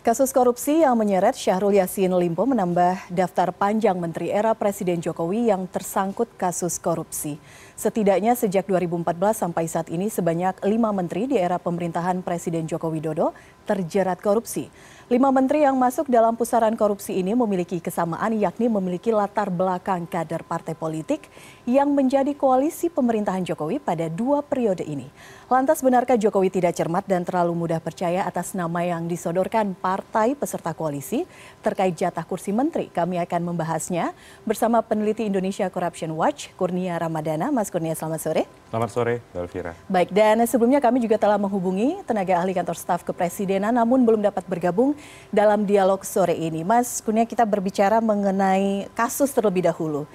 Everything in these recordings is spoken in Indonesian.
Kasus korupsi yang menyeret Syahrul Yassin Limpo menambah daftar panjang menteri era Presiden Jokowi yang tersangkut kasus korupsi. Setidaknya sejak 2014 sampai saat ini sebanyak lima menteri di era pemerintahan Presiden Joko Widodo terjerat korupsi. Lima menteri yang masuk dalam pusaran korupsi ini memiliki kesamaan yakni memiliki latar belakang kader partai politik yang menjadi koalisi pemerintahan Jokowi pada dua periode ini. Lantas benarkah Jokowi tidak cermat dan terlalu mudah percaya atas nama yang disodorkan partai peserta koalisi terkait jatah kursi menteri? Kami akan membahasnya bersama peneliti Indonesia Corruption Watch, Kurnia Ramadana. Mas Kurnia, selamat sore. Selamat sore, Elvira. Baik, dan sebelumnya kami juga telah menghubungi tenaga ahli kantor staf kepresidenan namun belum dapat bergabung dalam dialog sore ini. Mas Kurnia, kita berbicara mengenai kasus terlebih dahulu.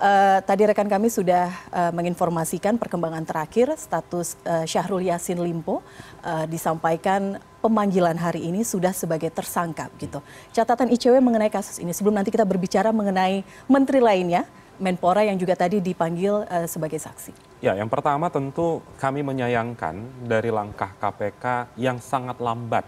Uh, tadi rekan kami sudah uh, menginformasikan perkembangan terakhir status uh, Syahrul Yassin Limpo uh, disampaikan pemanggilan hari ini sudah sebagai tersangka gitu. Catatan ICW mengenai kasus ini sebelum nanti kita berbicara mengenai menteri lainnya, Menpora yang juga tadi dipanggil uh, sebagai saksi. Ya, yang pertama tentu kami menyayangkan dari langkah KPK yang sangat lambat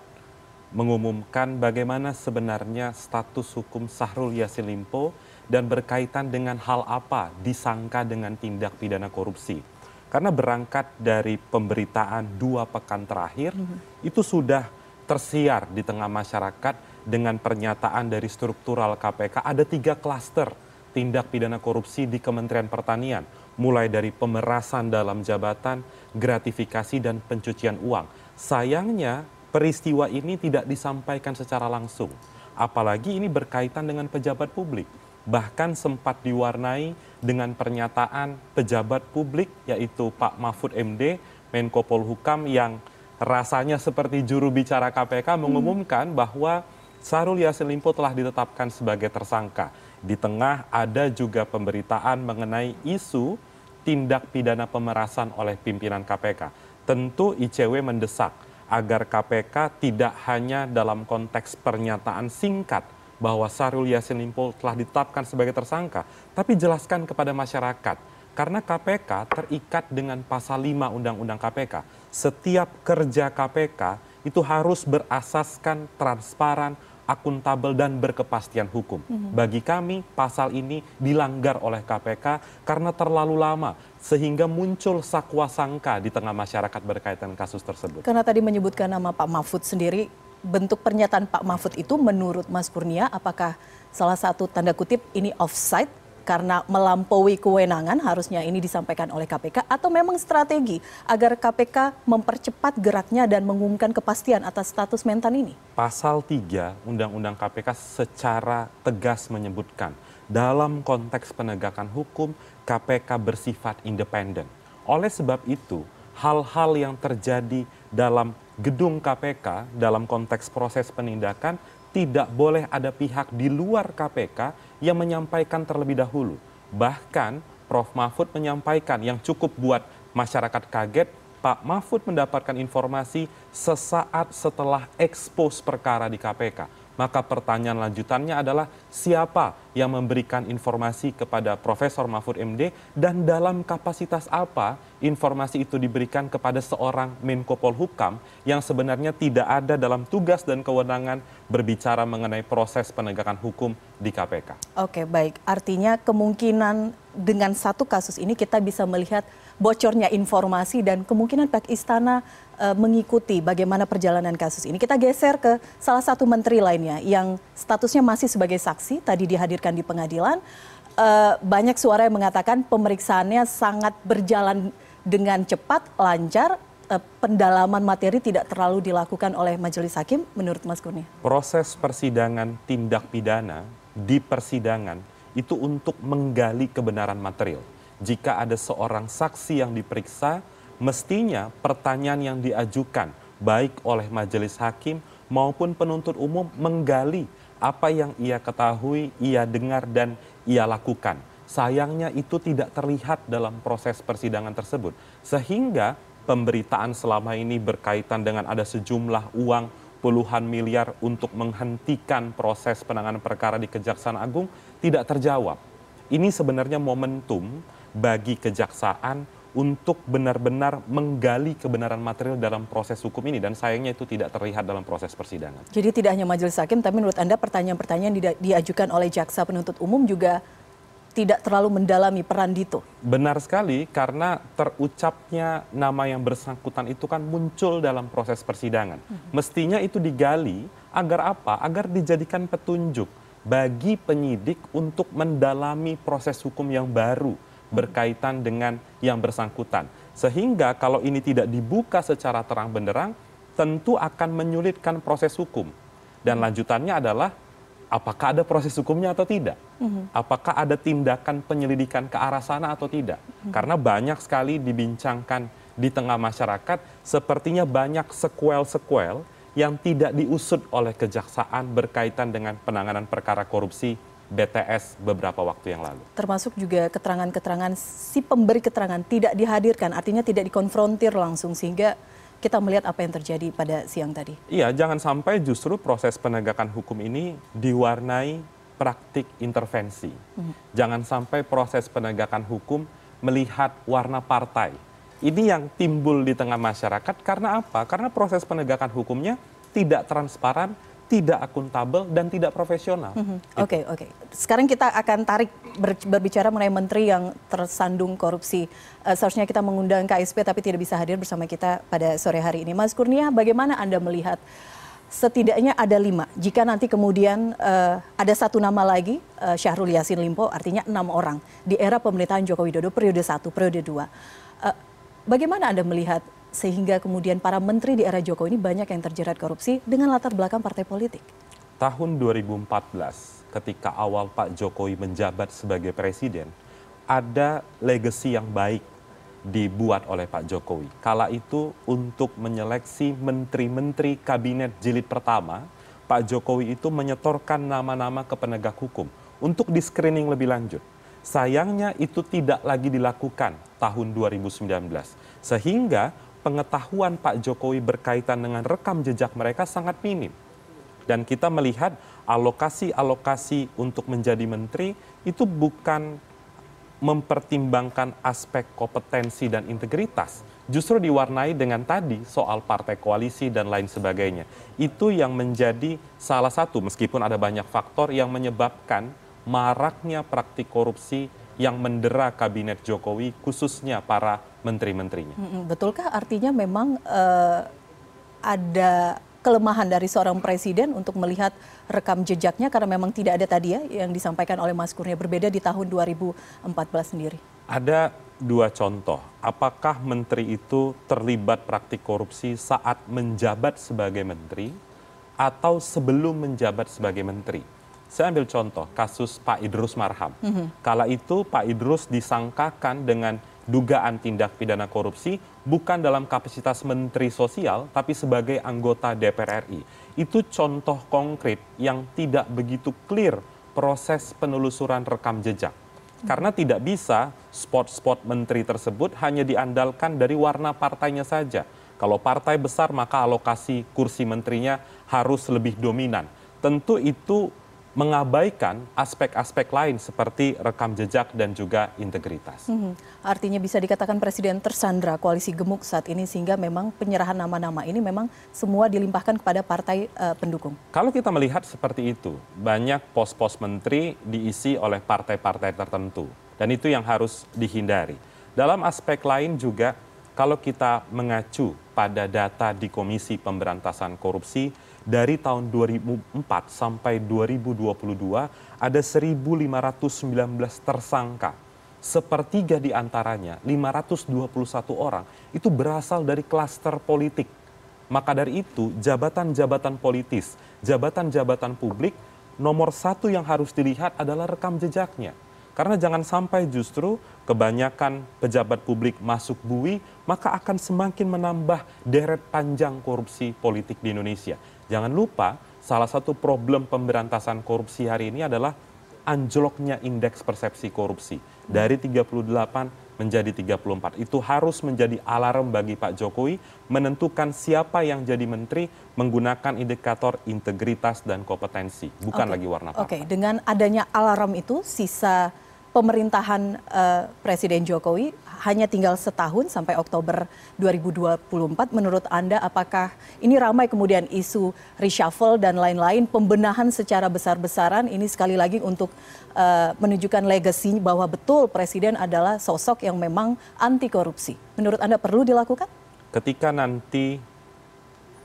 mengumumkan bagaimana sebenarnya status hukum Sahrul Yassin Limpo dan berkaitan dengan hal apa disangka dengan tindak pidana korupsi. Karena berangkat dari pemberitaan dua pekan terakhir, mm -hmm. itu sudah tersiar di tengah masyarakat dengan pernyataan dari struktural KPK ada tiga klaster tindak pidana korupsi di Kementerian Pertanian, mulai dari pemerasan dalam jabatan, gratifikasi, dan pencucian uang. Sayangnya, peristiwa ini tidak disampaikan secara langsung, apalagi ini berkaitan dengan pejabat publik bahkan sempat diwarnai dengan pernyataan pejabat publik yaitu Pak Mahfud MD, Menko Polhukam yang rasanya seperti juru bicara KPK mengumumkan bahwa Sarul Yassin Limpo telah ditetapkan sebagai tersangka. Di tengah ada juga pemberitaan mengenai isu tindak pidana pemerasan oleh pimpinan KPK. Tentu ICW mendesak agar KPK tidak hanya dalam konteks pernyataan singkat bahwa Sarul Yassin Limpo telah ditetapkan sebagai tersangka, tapi jelaskan kepada masyarakat. Karena KPK terikat dengan pasal 5 Undang-Undang KPK. Setiap kerja KPK itu harus berasaskan transparan, akuntabel dan berkepastian hukum. Mm -hmm. Bagi kami pasal ini dilanggar oleh KPK karena terlalu lama sehingga muncul sakwa sangka di tengah masyarakat berkaitan kasus tersebut. Karena tadi menyebutkan nama Pak Mahfud sendiri bentuk pernyataan Pak Mahfud itu menurut Mas Kurnia apakah salah satu tanda kutip ini offside karena melampaui kewenangan harusnya ini disampaikan oleh KPK atau memang strategi agar KPK mempercepat geraknya dan mengumumkan kepastian atas status mentan ini? Pasal 3 Undang-Undang KPK secara tegas menyebutkan dalam konteks penegakan hukum KPK bersifat independen. Oleh sebab itu, hal-hal yang terjadi dalam gedung KPK dalam konteks proses penindakan tidak boleh ada pihak di luar KPK yang menyampaikan terlebih dahulu. Bahkan Prof. Mahfud menyampaikan yang cukup buat masyarakat kaget, Pak Mahfud mendapatkan informasi sesaat setelah ekspos perkara di KPK maka pertanyaan lanjutannya adalah siapa yang memberikan informasi kepada Profesor Mahfud MD dan dalam kapasitas apa informasi itu diberikan kepada seorang Menko Polhukam yang sebenarnya tidak ada dalam tugas dan kewenangan berbicara mengenai proses penegakan hukum di KPK. Oke, baik. Artinya kemungkinan dengan satu kasus ini kita bisa melihat bocornya informasi dan kemungkinan pihak istana uh, mengikuti bagaimana perjalanan kasus ini. Kita geser ke salah satu menteri lainnya yang statusnya masih sebagai saksi tadi dihadirkan di pengadilan. Uh, banyak suara yang mengatakan pemeriksaannya sangat berjalan dengan cepat, lancar, uh, pendalaman materi tidak terlalu dilakukan oleh majelis hakim menurut Mas Kurnia? Proses persidangan tindak pidana di persidangan itu untuk menggali kebenaran material jika ada seorang saksi yang diperiksa, mestinya pertanyaan yang diajukan baik oleh majelis hakim maupun penuntut umum menggali apa yang ia ketahui, ia dengar dan ia lakukan. Sayangnya itu tidak terlihat dalam proses persidangan tersebut. Sehingga pemberitaan selama ini berkaitan dengan ada sejumlah uang puluhan miliar untuk menghentikan proses penanganan perkara di Kejaksaan Agung tidak terjawab. Ini sebenarnya momentum bagi kejaksaan untuk benar-benar menggali kebenaran material dalam proses hukum ini dan sayangnya itu tidak terlihat dalam proses persidangan. Jadi tidak hanya majelis hakim, tapi menurut Anda pertanyaan-pertanyaan yang diajukan oleh jaksa penuntut umum juga tidak terlalu mendalami peran Dito. Benar sekali karena terucapnya nama yang bersangkutan itu kan muncul dalam proses persidangan. Hmm. Mestinya itu digali agar apa? Agar dijadikan petunjuk bagi penyidik untuk mendalami proses hukum yang baru berkaitan dengan yang bersangkutan. Sehingga kalau ini tidak dibuka secara terang benderang, tentu akan menyulitkan proses hukum. Dan lanjutannya adalah apakah ada proses hukumnya atau tidak? Mhm. Apakah ada tindakan penyelidikan ke arah sana atau tidak? Mhm. Karena banyak sekali dibincangkan di tengah masyarakat, sepertinya banyak sekuel-sekuel yang tidak diusut oleh kejaksaan berkaitan dengan penanganan perkara korupsi BTS beberapa waktu yang lalu. Termasuk juga keterangan-keterangan si pemberi keterangan tidak dihadirkan, artinya tidak dikonfrontir langsung sehingga kita melihat apa yang terjadi pada siang tadi. Iya, jangan sampai justru proses penegakan hukum ini diwarnai praktik intervensi. Hmm. Jangan sampai proses penegakan hukum melihat warna partai. Ini yang timbul di tengah masyarakat karena apa? Karena proses penegakan hukumnya tidak transparan, tidak akuntabel dan tidak profesional. Mhm. Oke, mm -hmm. oke. Okay, okay. Sekarang kita akan tarik ber, berbicara mengenai menteri yang tersandung korupsi. Uh, seharusnya kita mengundang KSP tapi tidak bisa hadir bersama kita pada sore hari ini. Mas Kurnia, bagaimana Anda melihat setidaknya ada lima. Jika nanti kemudian uh, ada satu nama lagi, uh, Syahrul Yassin Limpo, artinya enam orang di era pemerintahan Joko Widodo periode satu, periode dua. Uh, bagaimana Anda melihat sehingga kemudian para menteri di era Jokowi ini banyak yang terjerat korupsi dengan latar belakang partai politik. Tahun 2014, ketika awal Pak Jokowi menjabat sebagai presiden, ada legasi yang baik dibuat oleh Pak Jokowi. Kala itu untuk menyeleksi menteri-menteri kabinet jilid pertama, Pak Jokowi itu menyetorkan nama-nama ke penegak hukum untuk di screening lebih lanjut. Sayangnya itu tidak lagi dilakukan tahun 2019. Sehingga pengetahuan Pak Jokowi berkaitan dengan rekam jejak mereka sangat minim. Dan kita melihat alokasi-alokasi untuk menjadi menteri itu bukan mempertimbangkan aspek kompetensi dan integritas, justru diwarnai dengan tadi soal partai koalisi dan lain sebagainya. Itu yang menjadi salah satu, meskipun ada banyak faktor yang menyebabkan maraknya praktik korupsi yang mendera kabinet Jokowi, khususnya para menteri-menterinya. Betulkah artinya memang uh, ada kelemahan dari seorang presiden untuk melihat rekam jejaknya karena memang tidak ada tadi ya yang disampaikan oleh Mas Kurnia berbeda di tahun 2014 sendiri? Ada dua contoh. Apakah menteri itu terlibat praktik korupsi saat menjabat sebagai menteri atau sebelum menjabat sebagai menteri? Saya ambil contoh kasus Pak Idrus Marham. Mm -hmm. Kala itu Pak Idrus disangkakan dengan dugaan tindak pidana korupsi bukan dalam kapasitas menteri sosial tapi sebagai anggota DPR RI. Itu contoh konkret yang tidak begitu clear proses penelusuran rekam jejak. Karena tidak bisa spot-spot menteri tersebut hanya diandalkan dari warna partainya saja. Kalau partai besar maka alokasi kursi menterinya harus lebih dominan. Tentu itu mengabaikan aspek-aspek lain seperti rekam jejak dan juga integritas. Hmm, artinya bisa dikatakan Presiden tersandra koalisi gemuk saat ini sehingga memang penyerahan nama-nama ini memang semua dilimpahkan kepada partai uh, pendukung. Kalau kita melihat seperti itu, banyak pos-pos menteri diisi oleh partai-partai tertentu dan itu yang harus dihindari. Dalam aspek lain juga kalau kita mengacu pada data di Komisi Pemberantasan Korupsi dari tahun 2004 sampai 2022 ada 1.519 tersangka. Sepertiga di antaranya, 521 orang, itu berasal dari klaster politik. Maka dari itu, jabatan-jabatan politis, jabatan-jabatan publik, nomor satu yang harus dilihat adalah rekam jejaknya. Karena jangan sampai justru kebanyakan pejabat publik masuk bui, maka akan semakin menambah deret panjang korupsi politik di Indonesia. Jangan lupa, salah satu problem pemberantasan korupsi hari ini adalah anjloknya indeks persepsi korupsi dari 38 menjadi 34. Itu harus menjadi alarm bagi Pak Jokowi menentukan siapa yang jadi menteri menggunakan indikator integritas dan kompetensi, bukan okay. lagi warna partai. Oke, okay. dengan adanya alarm itu sisa pemerintahan uh, Presiden Jokowi hanya tinggal setahun sampai Oktober 2024. Menurut Anda apakah ini ramai kemudian isu reshuffle dan lain-lain pembenahan secara besar-besaran ini sekali lagi untuk uh, menunjukkan legasi bahwa betul presiden adalah sosok yang memang anti korupsi. Menurut Anda perlu dilakukan? Ketika nanti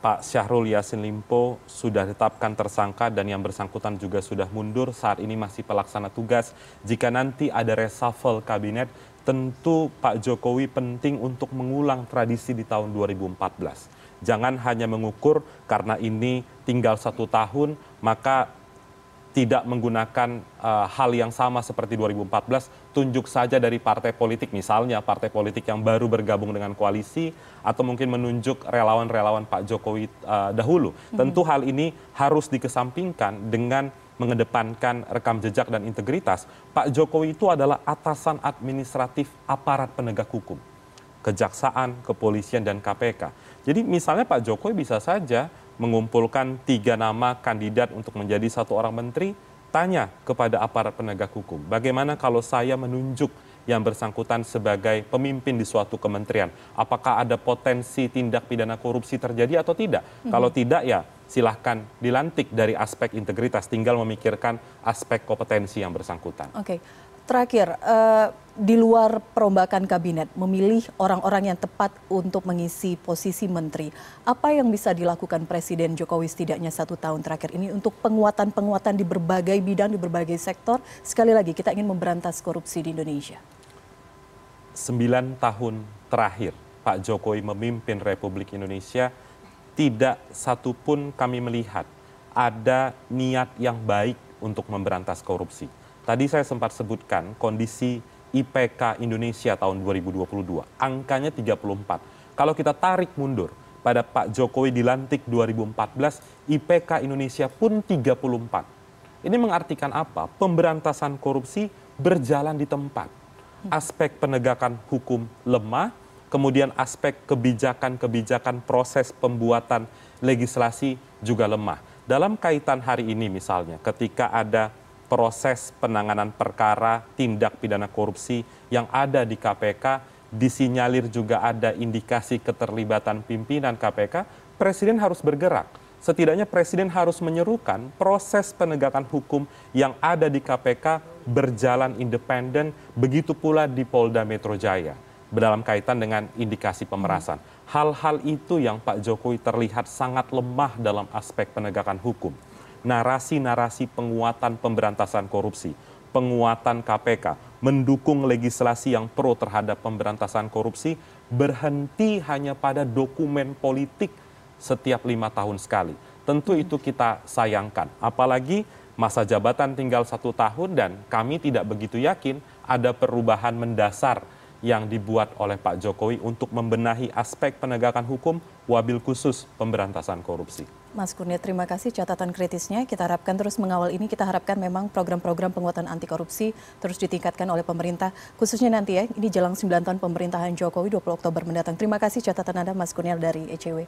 Pak Syahrul Yassin Limpo sudah ditetapkan tersangka dan yang bersangkutan juga sudah mundur saat ini masih pelaksana tugas. Jika nanti ada reshuffle kabinet, tentu Pak Jokowi penting untuk mengulang tradisi di tahun 2014. Jangan hanya mengukur karena ini tinggal satu tahun, maka tidak menggunakan uh, hal yang sama seperti 2014, tunjuk saja dari partai politik, misalnya partai politik yang baru bergabung dengan koalisi, atau mungkin menunjuk relawan-relawan Pak Jokowi uh, dahulu. Hmm. Tentu hal ini harus dikesampingkan dengan mengedepankan rekam jejak dan integritas. Pak Jokowi itu adalah atasan administratif aparat penegak hukum, kejaksaan, kepolisian, dan KPK. Jadi misalnya Pak Jokowi bisa saja mengumpulkan tiga nama kandidat untuk menjadi satu orang menteri, tanya kepada aparat penegak hukum, bagaimana kalau saya menunjuk yang bersangkutan sebagai pemimpin di suatu kementerian, apakah ada potensi tindak pidana korupsi terjadi atau tidak? Hmm. Kalau tidak ya silahkan dilantik dari aspek integritas, tinggal memikirkan aspek kompetensi yang bersangkutan. Oke. Okay. Terakhir, uh, di luar perombakan kabinet, memilih orang-orang yang tepat untuk mengisi posisi menteri. Apa yang bisa dilakukan Presiden Jokowi setidaknya satu tahun terakhir ini untuk penguatan-penguatan di berbagai bidang, di berbagai sektor? Sekali lagi, kita ingin memberantas korupsi di Indonesia. Sembilan tahun terakhir Pak Jokowi memimpin Republik Indonesia, tidak satupun kami melihat ada niat yang baik untuk memberantas korupsi Tadi saya sempat sebutkan kondisi IPK Indonesia tahun 2022. Angkanya 34. Kalau kita tarik mundur pada Pak Jokowi dilantik 2014, IPK Indonesia pun 34. Ini mengartikan apa? Pemberantasan korupsi berjalan di tempat. Aspek penegakan hukum lemah, kemudian aspek kebijakan-kebijakan proses pembuatan legislasi juga lemah. Dalam kaitan hari ini misalnya, ketika ada proses penanganan perkara tindak pidana korupsi yang ada di KPK, disinyalir juga ada indikasi keterlibatan pimpinan KPK, Presiden harus bergerak. Setidaknya Presiden harus menyerukan proses penegakan hukum yang ada di KPK berjalan independen, begitu pula di Polda Metro Jaya dalam kaitan dengan indikasi pemerasan. Hal-hal itu yang Pak Jokowi terlihat sangat lemah dalam aspek penegakan hukum narasi-narasi penguatan pemberantasan korupsi, penguatan KPK, mendukung legislasi yang pro terhadap pemberantasan korupsi, berhenti hanya pada dokumen politik setiap lima tahun sekali. Tentu itu kita sayangkan, apalagi masa jabatan tinggal satu tahun dan kami tidak begitu yakin ada perubahan mendasar yang dibuat oleh Pak Jokowi untuk membenahi aspek penegakan hukum wabil khusus pemberantasan korupsi. Mas Kurnia, terima kasih catatan kritisnya. Kita harapkan terus mengawal ini. Kita harapkan memang program-program penguatan anti korupsi terus ditingkatkan oleh pemerintah. Khususnya nanti ya, ini jelang 9 tahun pemerintahan Jokowi 20 Oktober mendatang. Terima kasih catatan Anda Mas Kurnia dari ECW.